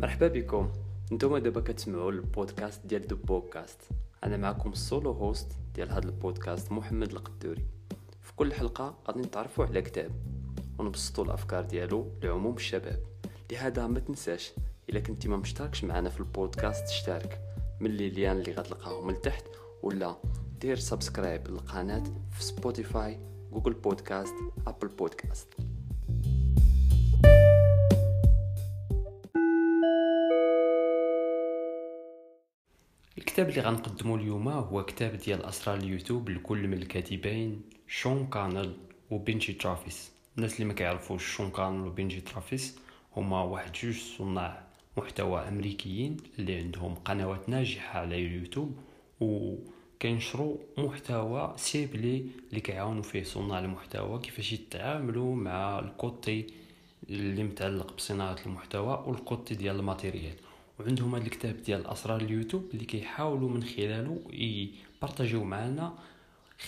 مرحبا بكم. نتوما دابا كتسمعوا البودكاست ديال the book cast أنا معكم ال solo host ديال هذا البودكاست محمد القدوري. في كل حلقة غادي نتعرفوا على كتاب ونبسطوا الأفكار ديالو لعموم الشباب. لهذا ما تنساش إلا كنتي ما مشتركش معنا في البودكاست اشترك من اللي اللي غتلقاهم من تحت ولا دير subscribe للقناة في Spotify Google Podcast Apple Podcast الكتاب اللي غنقدمه اليوم هو كتاب ديال أسرار اليوتيوب لكل من الكاتبين شون كانل وبنجي ترافيس. الناس اللي ما كيعرفوش شون كانل وبنجي ترافيس هما واحد جوج صناع محتوى أمريكيين اللي عندهم قنوات ناجحة على اليوتيوب و كينشروا محتوى ciblé اللي كيعاونوا فيه صناع المحتوى كيفاش يتعاملوا مع ال côté اللي متعلق بصناعة المحتوى وال côté ديال ال matériel. وعندهم هذا الكتاب ديال أسرار اليوتيوب اللي كيحاولوا من خلاله يبارطاجيو معنا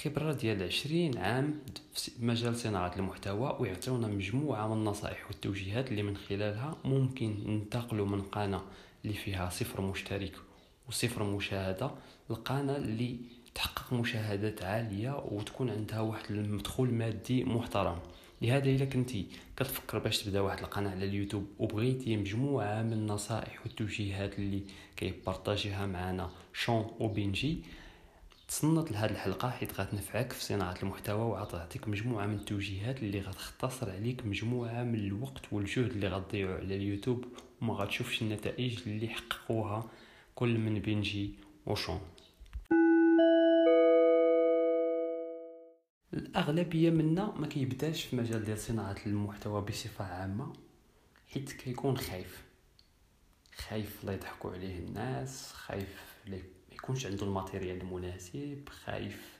خبرة ديال عشرين عام في مجال صناعة المحتوى ويعطيونا مجموعة من النصائح والتوجيهات اللي من خلالها ممكن ننتقلوا من قناة اللي فيها صفر مشترك وصفر مشاهدة لقناة اللي تحقق مشاهدات عالية وتكون عندها واحد المدخول مادي محترم. لهذا إلا كنتي كتفكر باش تبدا واحد القناة على اليوتيوب وبغيتي مجموعة من النصائح والتوجيهات اللي كيبارطاجيها معنا شون وبنجي تصنت لهذه الحلقة حيت غتنفعك في صناعة المحتوى وغتعطيك مجموعة من التوجيهات اللي غتختصر عليك مجموعة من الوقت والجهد اللي غتضيعوا على اليوتيوب وما غتشوفش النتائج اللي حققوها كل من بنجي وشون. الأغلبية منا ما كيبداش في مجال ديال صناعة المحتوى بصفة عامة حيت كيكون خايف. خايف لا يضحكوا عليه الناس خايف لا يكونش عنده الماتيريال المناسب خايف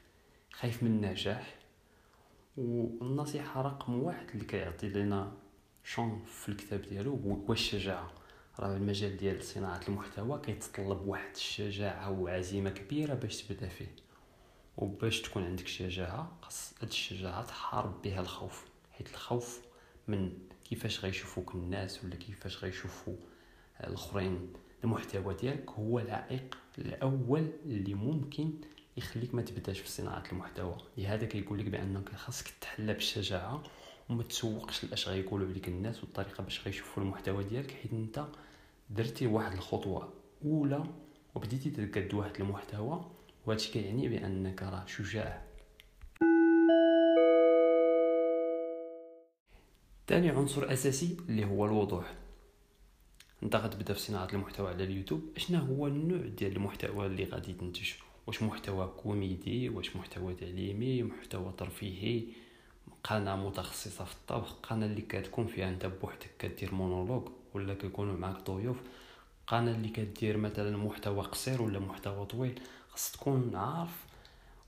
خايف من النجاح. والنصيحة رقم واحد اللي كيعطي لنا شون في الكتاب ديالو هو الشجاعة؟ راه المجال ديال صناعة المحتوى كيتطلب واحد الشجاعة وعزيمة كبيرة باش تبدأ فيه. وباش تكون عندك شجاعة خاص هاد الشجاعة تحارب بها الخوف حيت الخوف من كيفاش غيشوفوك الناس ولا كيفاش غيشوفوا الآخرين المحتوى ديالك هو العائق الأول اللي ممكن يخليك ما تبداش في صناعة المحتوى. لهذا كيقول لك بأنك خاصك تحلى بالشجاعة وما تسوقش لأش غيقولوا عليك الناس والطريقة باش غيشوفوا المحتوى ديالك حيت أنت درتي واحد الخطوة أولى وبديتي تقد واحد المحتوى وهادشي كيعني بأنك راه شجاع ثاني عنصر أساسي اللي هو الوضوح. انت غتبدا في صناعة المحتوى على اليوتيوب اشنا هو النوع ديال المحتوى اللي غادي تنتج. واش محتوى كوميدي واش محتوى تعليمي محتوى ترفيهي قناة متخصصة في الطبخ قناة اللي كتكون فيها انت بوحدك كدير مونولوج ولا كيكونوا معاك ضيوف قناة اللي كدير مثلا محتوى قصير ولا محتوى طويل. خاص تكون عارف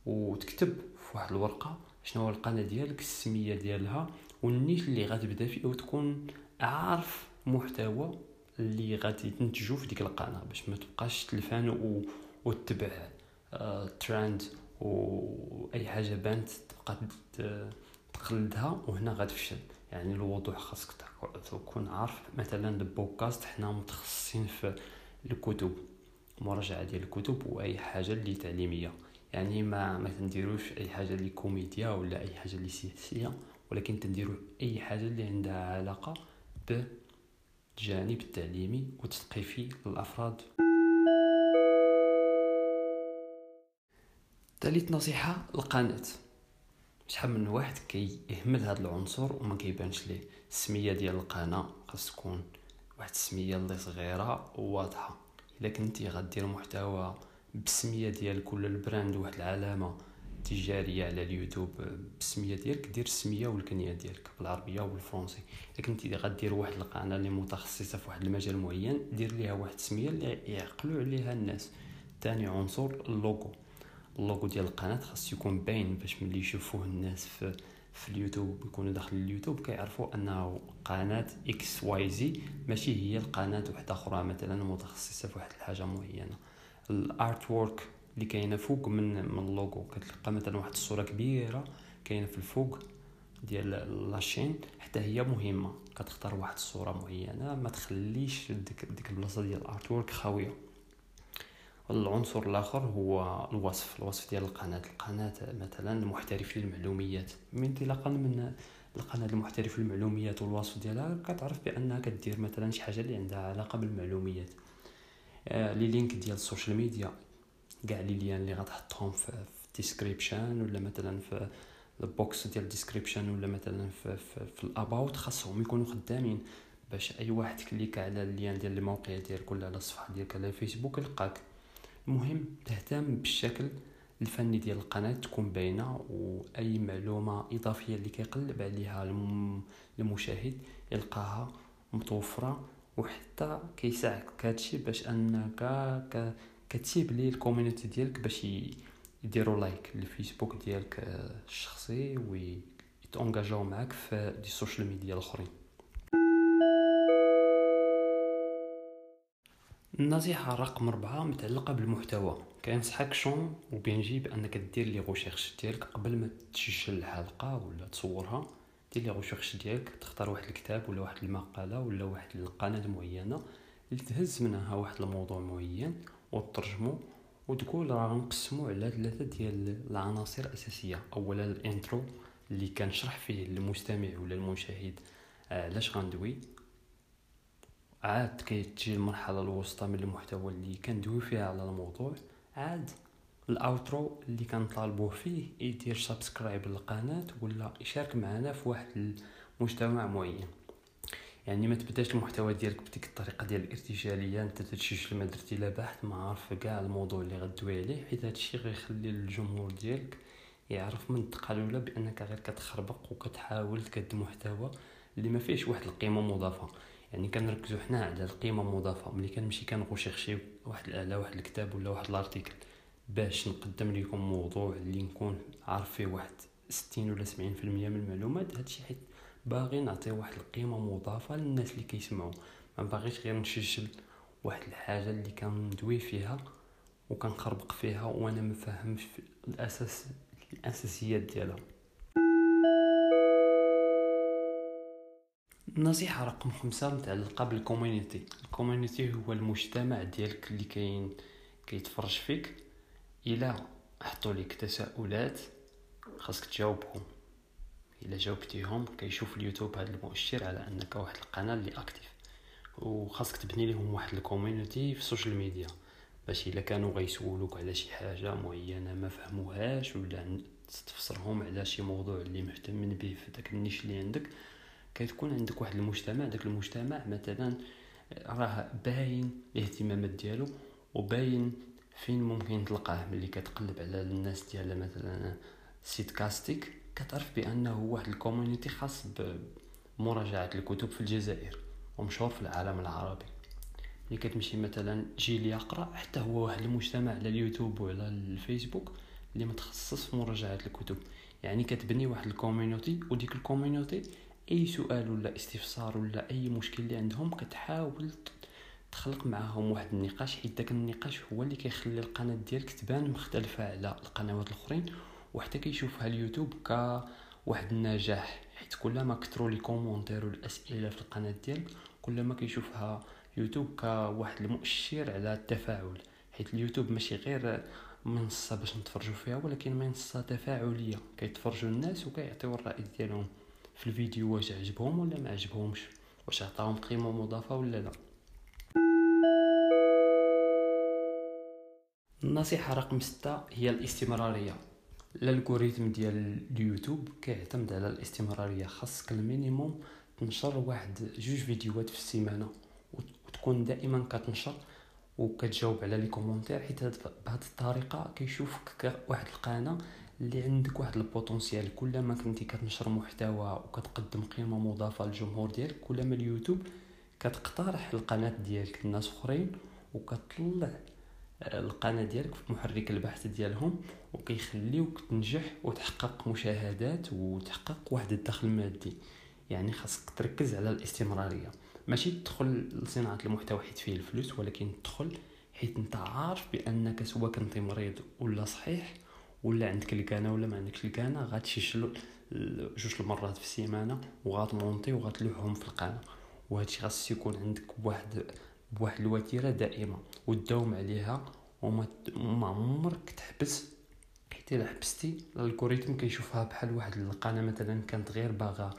وتكتب في واحد الورقة شنو هو القناة ديالك السمية ديالها والنيش اللي غتبدا فيه وتكون عارف محتوى اللي غادي تنتجو في ديك القناة باش ما تبقاش تلفان و... وتتبع آه ترند واي حاجة بانت تبقى تقلدها وهنا غتفشل. يعني الوضوح خاصك تكون عارف. مثلا البودكاست حنا متخصصين في الكتب. مراجعة ديال الكتب وأي حاجة اللي تعليمية. يعني ما ما تنديروش أي حاجة اللي كوميديا ولا أي حاجة اللي سياسية ولكن تنديروا أي حاجة اللي عندها علاقة بالجانب التعليمي والتثقيفي للأفراد. ثالث نصيحة القناة. شحال من واحد كيهمل هذا العنصر وما كيبانش ليه. السمية ديال القناة خاص تكون واحد السمية اللي صغيرة وواضحة. الا كنتي غدير محتوى بالسميه ديال كل البراند واحد العلامة تجارية على اليوتيوب بالسميه ديالك دير السمية والكنية ديالك بالعربية والفرنسي. الا كنتي غدير واحد القناة اللي متخصصة في واحد المجال معين دير ليها واحد السمية اللي يعقلوا عليها الناس. ثاني عنصر le logo. le logo ديال القناة خاص يكون باين باش ملي يشوفوه الناس في في اليوتيوب يكونوا داخل اليوتيوب كيعرفوا انه قناة XYZ ماشي هي القناة واحدة أخرى مثلا متخصصة في واحد الحاجة معينة. ال artwork اللي كاينة فوق من من le logo كتلقى مثلا واحد الصورة كبيرة كاينة في الفوق ديال la chaîne حتى هي مهمة كتختار واحد الصورة معينة ما تخليش ديك ديك البلاصة ديال ال artwork خاوية. العنصر الآخر هو الوصف الوصف ديال القناة. القناة مثلا المحترف للمعلوميات. انطلاقا من القناة المحترف للمعلوميات والوصف ديالها كتعرف بأنها كدير مثلا شي حاجة اللي عندها علاقة بالمعلوميات. آه les links ديال ال social media. كاع les liens اللي غتحطهم في ال description ولا مثلا في ال box ديال ال description ولا مثلا في, في, في ال about خاصهم يكونوا خدامين باش أي واحد كليكا على le lien ديال الموقع ديالك ولا على الصفحة ديالك على الفيسبوك يلقاك. المهم تهتم بالشكل الفني ديال القناة تكون باينة وأي معلومة إضافية اللي كيقلب عليها المشاهد يلقاها متوفرة وحتى كيساعدك هادشي باش أنك كتسيبلي ال community ديالك باش يديروا like للفيسبوك ديالك الشخصي ويتونگاجاو معاك في des social media الأخرين. النصيحة رقم ربعة متعلقة بالمحتوى. كنصحك شوف وبينجي بانك دير les recherches ديالك قبل ما تسجل الحلقة ولا تصورها. دير les recherches ديالك تختار واحد الكتاب ولا واحد المقالة ولا واحد القناة معينة اللي تهز منها واحد الموضوع معين وترجمو وتقول راه نقسمو على ثلاثة ديال العناصر الأساسية. أولا ال intro اللي كنشرح فيه للمستمع ولا المشاهد علاش غندوي؟ عاد كيتجي المرحلة الوسطى من المحتوى اللي كندوي فيها على الموضوع. عاد ال outro اللي كنطالبوه فيه يدير subscribe للقناة ولا يشارك معنا في واحد المجتمع معين. يعني ما تبداش المحتوى ديالك بديك الطريقة ديال الارتجالية انت تشوف ما درتي لا بحث ما عارف كاع الموضوع اللي غدوي عليه. حيت هادشي غيخلي الجمهور ديالك يعرف من الدقه الاولى بأنك غير كتخربق وكتحاول تقدم محتوى اللي ما فيهش واحد القيمة مضافة. يعني كنركزوا حنا على القيمة المضافة ملي كنمشي كنغوشيرشي واحد على واحد الكتاب ولا واحد الأرتيكل باش نقدم لكم موضوع اللي نكون عارف فيه واحد 60 ولا 70% من المعلومات. هادشي حيت باغي نعطي واحد القيمة مضافة للناس اللي كيسمعوا ما باغيش غير نشجل واحد الحاجة اللي كندوي فيها وكنخربق فيها وأنا ما فاهمش الأساس الأساسيات ديالها. النصيحة رقم خمسة متعلقه بال community ال community. هو المجتمع ديالك اللي كاين كيتفرج فيك. إلا حطوا لك تساؤلات خاصك تجاوبهم. إلا جاوبتيهم كيشوف اليوتيوب هذا المؤشر على أنك واحد القناة اللي active وخاصك تبني لهم واحد ال community في ال social media. باش إلا كانوا غيسولوك على شي حاجة معينة ما فهموهاش ولا تفسرهم على شي موضوع اللي مهتمين به في داك ال niche اللي عندك كتكون عندك واحد المجتمع داك المجتمع مثلا راه باين الاهتمامات ديالو وباين فين ممكن تلقاه. ملي كتقلب على الناس ديال مثلا سيت كاستيك كتعرف بأنه واحد ال community خاص بمراجعة الكتب في الجزائر ومشهور في العالم العربي. ملي كتمشي مثلا جيل يقرأ حتى هو واحد المجتمع على اليوتيوب وعلى الفيسبوك اللي متخصص في مراجعة الكتب. يعني كتبني واحد ال community وديك ال community أي سؤال ولا استفسار ولا أي مشكل اللي عندهم كتحاول تخلق معاهم واحد النقاش حيت داك النقاش هو اللي كيخلي القناة ديالك تبان مختلفة على القنوات الأخرين وحتى كيشوفها اليوتيوب كواحد النجاح. حيت كلما كثروا les commentaires والأسئلة في القناة ديالك كلما كيشوفها يوتيوب كواحد المؤشر على التفاعل. حيت اليوتيوب ماشي غير منصة باش نتفرجوا فيها ولكن منصة تفاعلية. كيتفرجوا الناس وكيعطيو الرأي ديالهم. في الفيديو واش عجبهم ولا ما عجبهمش؟ واش عطاهم قيمة مضافة ولا لا؟ النصيحة رقم ستة هي الاستمرارية. ال algorithm ديال اليوتيوب كيعتمد على الاستمرارية. خاصك ال minimum تنشر واحد جوج فيديوهات في السيمانة وتكون دائما كتنشر وكتجاوب على les commentaires حيت بهذه الطريقة كيشوفك واحد القناة اللي عندك واحد ال potentiel كلما كنتي كتنشر محتوى وكتقدم قيمة مضافة للجمهور ديالك كلما اليوتيوب كتقترح القناة ديالك لناس أخرين وكتطلع القناة ديالك في محرك البحث ديالهم وكيخليوك تنجح وتحقق مشاهدات وتحقق واحد الدخل مادي. يعني خاصك تركز على الاستمرارية. ماشي تدخل لصناعة المحتوى حيت فيه الفلوس ولكن تدخل حيت انت عارف بأنك سواء كنتي مريض ولا صحيح ولا عندك الكانه ولا ما عندكش الكانه غتشيش جوج المرات في السيمانة وغتمونطي وغتلوحهم في القناة. وهادشي خاص يكون عندك بواحد بواحد الوتيرة دائمة وتداوم عليها وما ما عمرك تحبس. حيت إلا حبستي ال algorithm كيشوفها بحال واحد القناة مثلا كانت غير باغا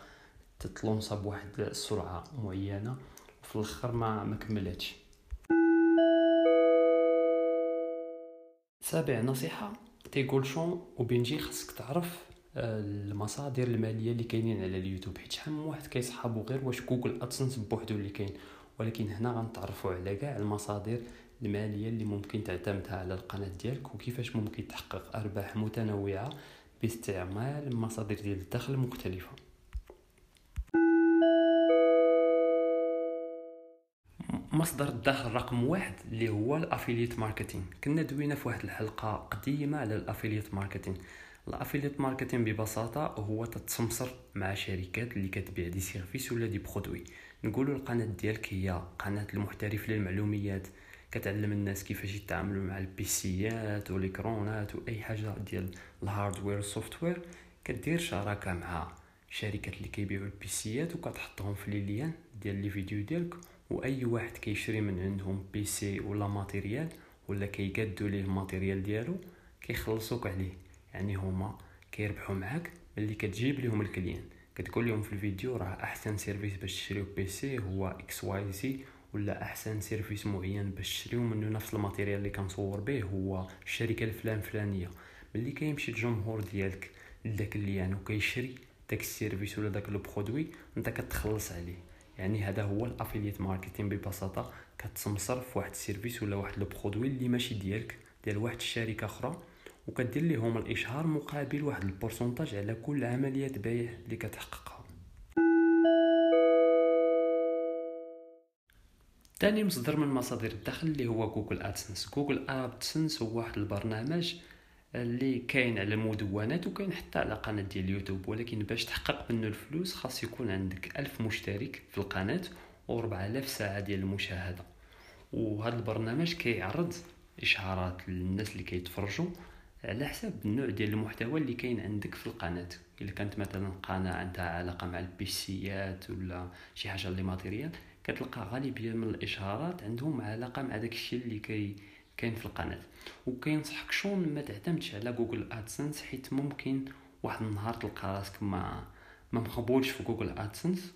تتلونصا بواحد السرعة معينة وفي الآخر ما ما كملتش سابع نصيحة. تيقول شون وبنجي خاصك تعرف آه، المصادر المالية اللي كاينين على اليوتيوب. حيت شحال من واحد كيصحابو غير واش جوجل أدسنس بوحدو اللي كاين. ولكن هنا غنتعرفوا على كاع المصادر المالية اللي ممكن تعتمدها على القناة ديالك وكيفاش ممكن تحقق أرباح متنوعة باستعمال مصادر ديال الدخل مختلفه مصدر الدخل رقم واحد اللي هو ال affiliate marketing. كنا دوينا في واحد الحلقة قديمة على ال affiliate marketing. ال affiliate marketing ببساطة هو تتسمسر مع شركات اللي كتبيع des services ولا des produits. نقولوا القناة ديالك هي قناة المحترف للمعلوميات. كتعلم الناس كيفاش يتعاملوا مع البيسيات والكرونات وأي حاجة ديال ال hardware وال software. كدير شراكة مع شركات اللي كيبيعوا البيسيات وكتحطهم في لي ديال les vidéos ديالك. وأي واحد كيشري من عندهم PC ولا matériel ولا كيقادوا ليه ال matériel ديالو كيخلصوك عليه. يعني هما كيربحوا معاك ملي كتجيب ليهم ال client. كتقول لهم في الفيديو راه أحسن service باش تشريو PC هو X Y Z ولا أحسن service معين باش تشريو منه نفس ال matériel اللي كنصور به هو الشركة الفلان فلانيه ملي كيمشي الجمهور ديالك لداك اللي وكيشري داك ال service ولا داك le produit انت كتخلص عليه. يعني هذا هو ال affiliate marketing ببساطة. كتسمسر في واحد ال service ولا واحد le produit اللي ماشي ديالك ديال واحد الشركة أخرى وكدير لهم الإشهار مقابل واحد ال pourcentage على كل عمليه بيع اللي كتحققها. ثاني مصدر من مصادر الدخل اللي هو Google AdSense Google AdSense هو واحد البرنامج اللي كاين على المدونات وكاين حتى على قناة ديال اليوتيوب. ولكن باش تحقق منه الفلوس خاص يكون عندك ألف مشترك في القناة و 4000 ساعة ديال المشاهدة. وهذا البرنامج كيعرض إشهارات للناس اللي كيتفرجوا على حساب النوع ديال المحتوى اللي كاين عندك في القناة. إلا كانت مثلا قناة عندها علاقة مع البيسيات ولا شي حاجة اللي matériel كتلقى غالبية من الاشهارات عندهم علاقة مع داك الشيء اللي كي كاين في القناة. وكينصحك شلون ما تعتمدش على Google AdSense حيت ممكن واحد النهار تلقى راسك ما ما مقبولش في Google AdSense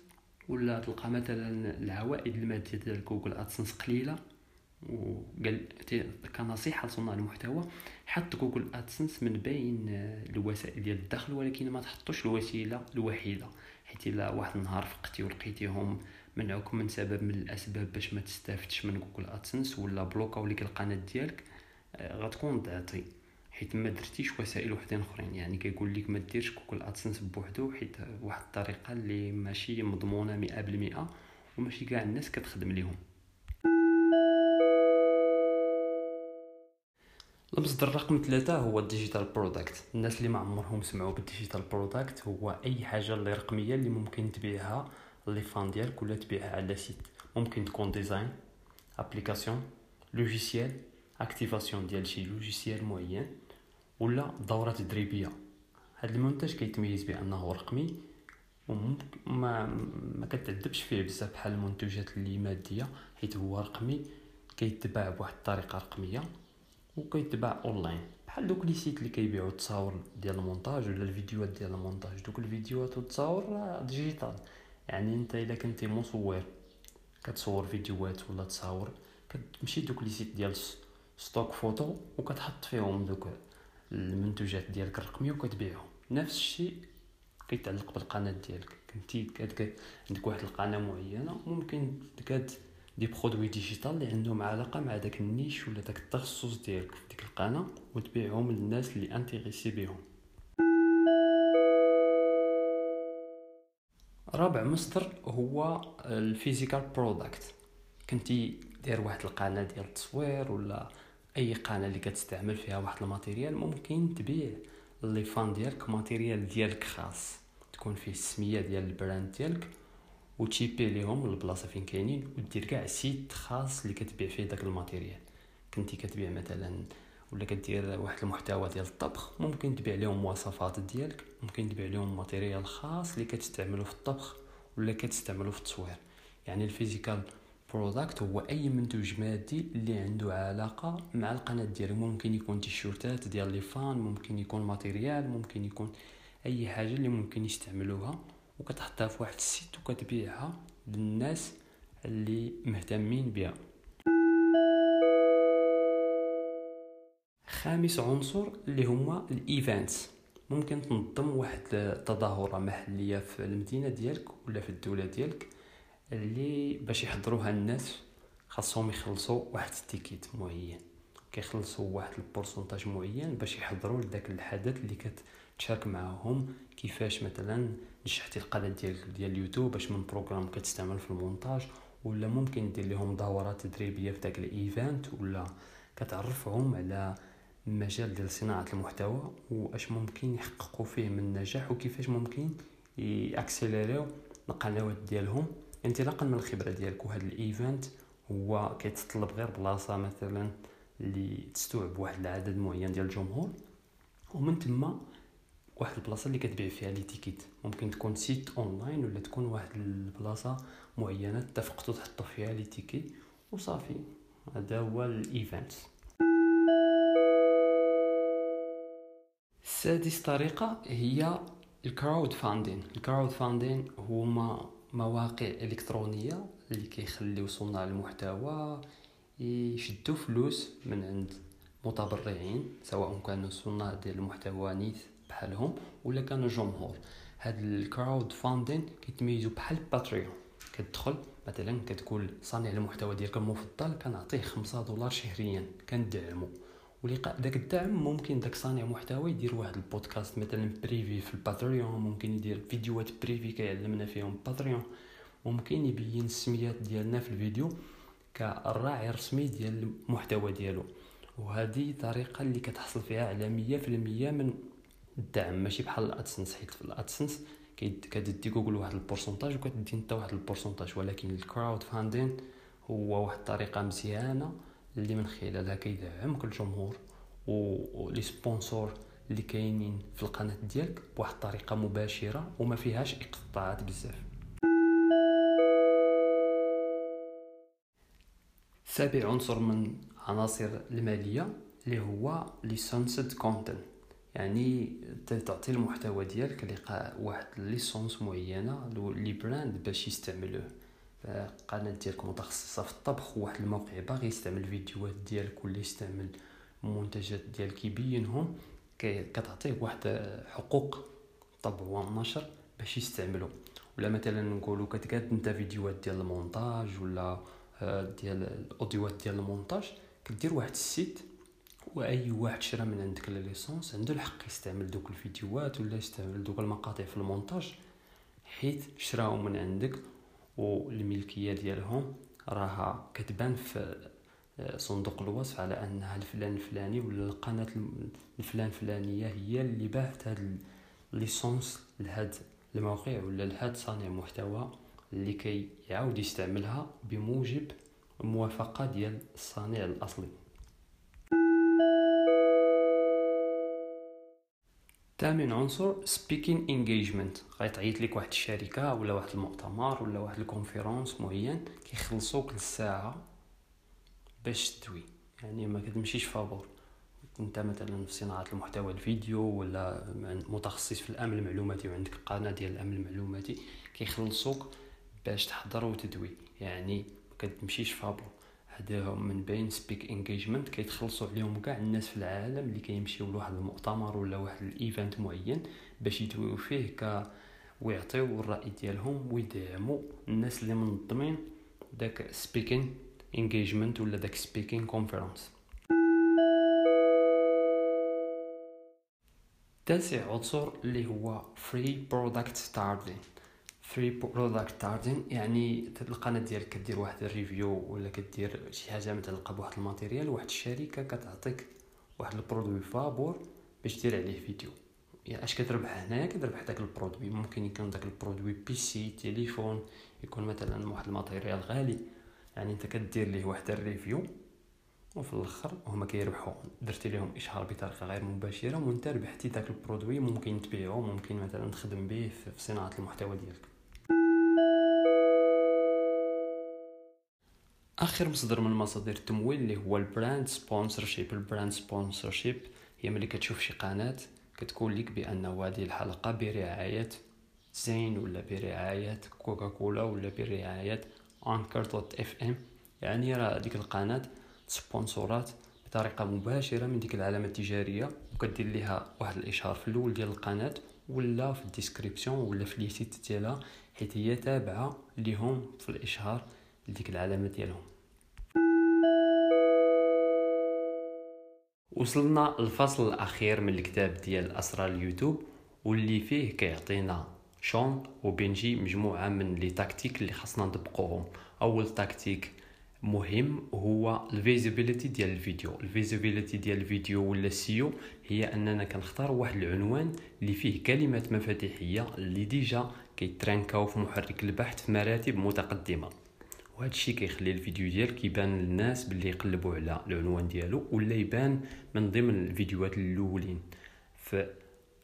ولا تلقى مثلا العوائد الماديه ديال Google AdSense قليلة. وقال كنصيحة لصناع المحتوى حط Google AdSense من بين الوسائل ديال الدخل ولكن ما تحطوش الوسيلة الوحيدة. حيت إلا واحد النهار فقتي ولقيتيهم منعوك من سبب من الأسباب باش ما تستافدش من Google AdSense ولا بلوكاو ليك القناة ديالك آه، غتكون ضعتي حيت ما درتيش وسائل وحدين أخرين. يعني كيقول لك ما ديرش Google AdSense بوحدو حيت واحد الطريقة اللي ماشي مضمونة 100% وماشي كاع الناس كتخدم ليهم. المصدر رقم ثلاثة هو ال digital product الناس اللي ما عمرهم سمعوا بال digital product هو أي حاجة اللي رقمية اللي ممكن تبيعها les fans ديالك ولا تبيعها على site ممكن تكون design application logiciel activation ديال شي logiciel معين ولا دوره تدريبيه هذا المنتج كيتميز بانه رقمي وما ما كتعذبش فيه بزاف بحال المنتوجات اللي ماديه حيت هو رقمي كيتباع بواحد الطريقة رقميه وكيتباع اونلاين بحال دوك les sites اللي كيبيعوا التصاور ديال المونتاج ولا الفيديوهات ديال المونتاج دوك الفيديوهات والتصاور digital يعني انت الا كنتي مصور كتصور فيديوهات ولا تصاور كتمشي دوك les sites ديال stock photo وكتحط فيهم دوك المنتوجات ديالك الرقميه وكتبيعهم. نفس الشيء كيتعلق بالقناة ديالك. كنتي عندك واحد القناة معينة ممكن كاد des produits digital اللي عندهم علاقة مع داك ال niche ولا داك التخصص ديالك في ديك القناة وتبيعهم للناس اللي intéressés بهم رابع مصدر هو ال physical product. كنتي داير واحد القناة ديال التصوير ولا أي قناة اللي كتستعمل فيها واحد ال matériel ممكن تبيع les fans ديالك matériel ديالك خاص. تكون فيه السمية ديال ال brand ديالك وتشيبي ليهم البلاصه فين كاينين ودير كاع site خاص اللي كتبيع فيه داك ال matériel. كنتي كتبيع مثلا ولا كدير واحد المحتوى ديال الطبخ ممكن تبيع لهم وصفات ديالك ممكن تبيع لهم matériel خاص اللي كتستعملو في الطبخ ولا كتستعملو في التصوير. يعني ال physical product هو أي منتوج مادي اللي عنده علاقة مع القناة ديالك. ممكن يكون تيشيرتات ديال les fans ممكن يكون matériel ممكن يكون أي حاجة اللي ممكن يستعملوها وكتحطها في واحد ال site وكتبيعها للناس اللي مهتمين بها. خامس عنصر اللي هما ال events. ممكن تنظم واحد التظاهرة محلية في المدينة ديالك ولا في الدولة ديالك اللي باش يحضروها الناس خاصهم يخلصوا واحد ال ticket معين. كيخلصوا واحد ال pourcentage معين باش يحضروا لذاك الحدث اللي كتشارك معاهم. كيفاش مثلا نجحتي القناة ديالك ديال اليوتيوب باش من programme كتستعمل في المونتاج ولا ممكن دير لهم دورات تدريبية في داك ال event ولا كتعرفهم على المجال ديال صناعة المحتوى واش ممكن يحققوا فيه من نجاح وكيفاش ممكن ياكسيليريو القنوات ديالهم. انطلاقا من الخبرة ديالك وهذا ال event هو كيتطلب غير بلاصة مثلا اللي تستوعب واحد العدد معين ديال الجمهور ومن تما واحد البلاصة اللي كتبيع فيها les tickets. ممكن تكون site online ولا تكون واحد البلاصة معينة اتفقتوا تحطوا فيها les tickets وصافي. هذا هو ال event. سادس طريقة هي ال crowdfunding ال crowdfunding هما مواقع إلكترونية اللي كيخليو صناع المحتوى يشدوا فلوس من عند متبرعين سواء كانوا صناع ديال المحتوى نيت بحالهم ولا كانوا جمهور هاد ال crowdfunding كيتميزوا بحال Patreon كتدخل مثلا كتقول صانع المحتوى ديالك المفضل كنعطيه خمسة دولار شهريا كندعمو. ولقاء داك الدعم ممكن داك صانع محتوى يدير واحد البودكاست مثلا privé في ال Patreon ممكن يدير فيديوهات privé كيعلمنا فيهم Patreon ممكن يبين السميات ديالنا في الفيديو كالراعي الرسمي ديال المحتوى ديالو. وهذه طريقة اللي كتحصل فيها على مية في المية من الدعم ماشي بحال ال AdSense حيت في ال AdSense كتدي جوجل واحد ال pourcentage وكتدي أنت واحد ال pourcentage ولكن ال crowdfunding هو واحد الطريقة مزيانة اللي من خلالها كيدعمك الجمهور و les sponsors اللي كاينين في القناة ديالك بواحد الطريقة مباشرة وما فيهاش إقطاعات بزاف. سابع عنصر من عناصر المالية اللي هو licensed content يعني تعطي المحتوى ديالك لقاء واحد licence معينة les brands باش يستعملوه. القناه ديالك متخصصة في الطبخ واحد الموقع باغي يستعمل الفيديوهات ديالك ولا يستعمل المنتجات ديالك يبينهم كتعطيه واحد حقوق طبع والنشر باش يستعملو. ولا مثلا نقولوا كتقاد انت فيديوهات ديال المونتاج ولا آه، ديال الاوديوات ديال المونتاج كدير واحد ال site وأي واحد شرا من عندك licence عنده الحق يستعمل دوك الفيديوهات ولا يستعمل دوك المقاطع في المونتاج حيت شراهم من عندك والملكية ديالهم راها كتبان في آه، صندوق الوصف على أنها الفلان الفلاني ولا القناة الفلان الفلانية هي اللي باعت هاد licence لهاد الموقع ولا لهاد صانع محتوى اللي كي يعاود يستعملها بموجب الموافقه ديال الصانع الأصلي. ثامن عنصر speaking engagement غيتعيط لك واحد الشركة ولا واحد المؤتمر ولا واحد ال conférence معين كيخلصوك للساعة باش تدوي. يعني ما كتمشيش فابور. انت مثلا في صناعة المحتوى الفيديو ولا متخصص في الأمن المعلوماتي وعندك قناة ديال الأمن المعلوماتي كيخلصوك باش تحضر وتدوي. يعني ما كتمشيش فابور. هذا من بين speaking engagement كيتخلصوا عليهم كاع الناس في العالم اللي كيمشيو لواحد المؤتمر ولا واحد event معين باش يدويو فيه ك ويعطيو الرأي ديالهم ويدعموا الناس اللي منظمين داك speaking engagement ولا داك speaking conference تاسع عنصر اللي هو free product starting free product starting يعني القناه ديالك كدير واحد ال review ولا كدير شي حاجة متعلقه بواحد ال matériel واحد الشركة كتعطيك واحد ال produit فابور باش دير عليه فيديو. يعني أش كتربح هنايا؟ كتربح داك ال produit. ممكن يكون داك ال produit PC تليفون يكون مثلا واحد ال matériel غالي. يعني أنت كدير ليه واحد ال review وفي الأخر هما كيربحوا. درتي لهم إشهار بطريقة غير مباشرة وأنت ربحتي داك ال produit. ممكن تبيعو ممكن مثلا تخدم به في صناعة المحتوى ديالك. آخر مصدر من مصادر التمويل اللي هو ال brand sponsorship ال brand sponsorship هي ملي كتشوف شي قناة كتقول لك بأن هذه الحلقة برعاية زين ولا برعاية كوكاكولا ولا برعاية Anchor dot FM يعني راه ديك القناة سبونسورات بطريقة مباشرة من ديك العلامة التجارية وكدير ليها واحد الإشهار في الأول ديال القناة ولا في ال description ولا في les sites ديالها حيت هي تابعة ليهم في الإشهار لديك العلامة ديالهم. وصلنا الفصل الأخير من الكتاب ديال أسرار اليوتيوب واللي فيه كيعطينا شون وبنجي مجموعة من les tactiques اللي خاصنا نطبقوهم. أول tactique مهم هو ال visibilité ديال الفيديو. ال visibilité ديال الفيديو ولا ال SEO هي أننا كنختار واحد العنوان اللي فيه كلمات مفاتيحية اللي déjà كيترانكاو في محرك البحث في مراتب متقدمة. وهذا الشيء كيخلي الفيديو ديالك يبان للناس باللي يقلبوا على العنوان ديالو ولا يبان من ضمن الفيديوهات الأولين في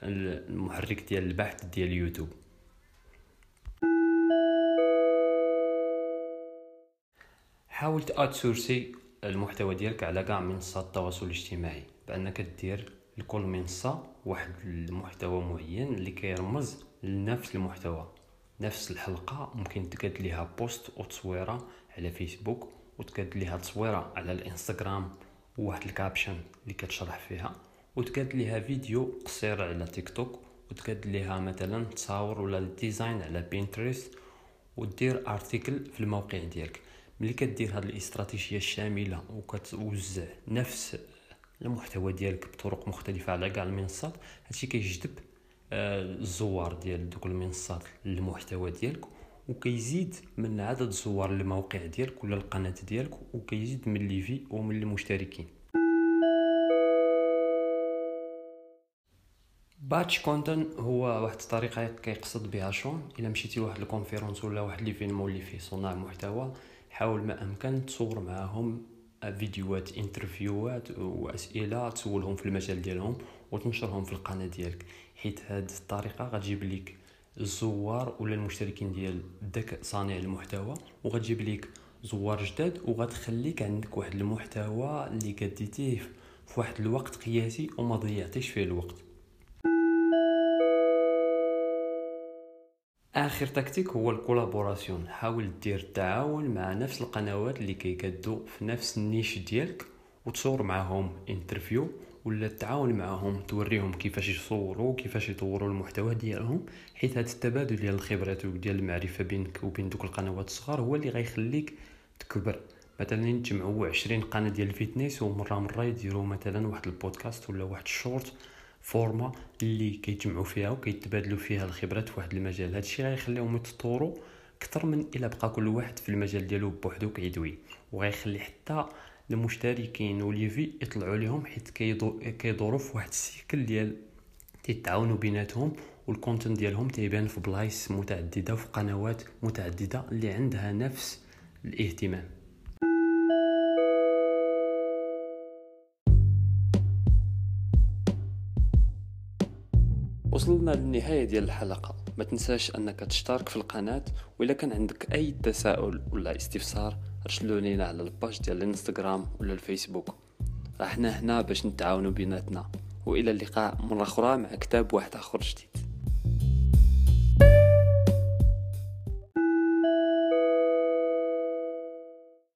المحرك ديال البحث ديال يوتيوب. حاول تاتسورسي المحتوى ديالك على كاع منصات التواصل الاجتماعي بأنك دير لكل منصة واحد المحتوى معين اللي كيرمز لنفس المحتوى. نفس الحلقة ممكن تقاد ليها post أو تصويرة على فيسبوك وتقاد ليها تصويرة على الإنستغرام وواحد ال caption اللي كتشرح فيها. وتقاد ليها فيديو قصير على تيك توك وتقاد ليها مثلا تصاور ولا design على بينترست ودير article في الموقع ديالك. ملي كدير هاد الاستراتيجية الشاملة وكتوزع نفس المحتوى ديالك بطرق مختلفة على كاع المنصات هادشي كيجذب الزوار ديال دوك المنصات للمحتوى ديالك وكيزيد من عدد الزوار للموقع ديالك ولا القناة ديالك وكيزيد من les vues ومن المشتركين batch content هو واحد الطريقة كيقصد بها شون إلا مشيتي لواحد ال conférence ولا واحد l'événement اللي فيه صناع محتوى حاول ما أمكن تصور معاهم فيديوهات interview ات وأسئلة تسولهم في المجال ديالهم وتنشرهم في القناة ديالك. حيت هاد الطريقة غتجيب لك الزوار ولا المشتركين ديال داك صانع المحتوى وغتجيب لك زوار جداد وغتخليك عندك واحد المحتوى اللي كديتيه في واحد الوقت قياسي وما ضيعتيش فيه الوقت. آخر تكتيك هو ال collaboration. حاول دير التعاون مع نفس القنوات اللي كيكدو في نفس ال niche ديالك وتصور معاهم interview ولا التعاون معاهم توريهم كيفاش يصوروا كيفاش يطوروا المحتوى ديالهم حيت هذا التبادل ديال الخبرات وديال المعرفة بينك وبين دوك القنوات الصغار هو اللي غيخليك تكبر. مثلا نجمعوا 20 قناة ديال ال fitness ومرة مرة يديروا مثلا واحد البودكاست ولا واحد ال short format اللي كيتجمعوا فيها وكيتبادلوا فيها الخبرات في واحد المجال. هادشي غيخليهم يتطوروا أكثر من إلا بقى كل واحد في المجال ديالو بوحدو كيدوي وغيخلي حتى المشتركين و les vues يطلعوا لهم حيت كيدوروا في واحد ال cycle ديال تيتعاونوا بيناتهم وال content ديالهم تيبان في بلايص متعددة وفي قنوات متعددة اللي عندها نفس الاهتمام. وصلنا للنهاية ديال الحلقة. ما تنساش أنك تشترك في القناة وإلا كان عندك أي تساؤل ولا استفسار ارسلوا لينا على الباج ديال الإنستغرام ولا الفيسبوك. إحنا هنا باش نتعاونوا بيناتنا وإلى اللقاء مرة أخرى مع كتاب واحد آخر جديد.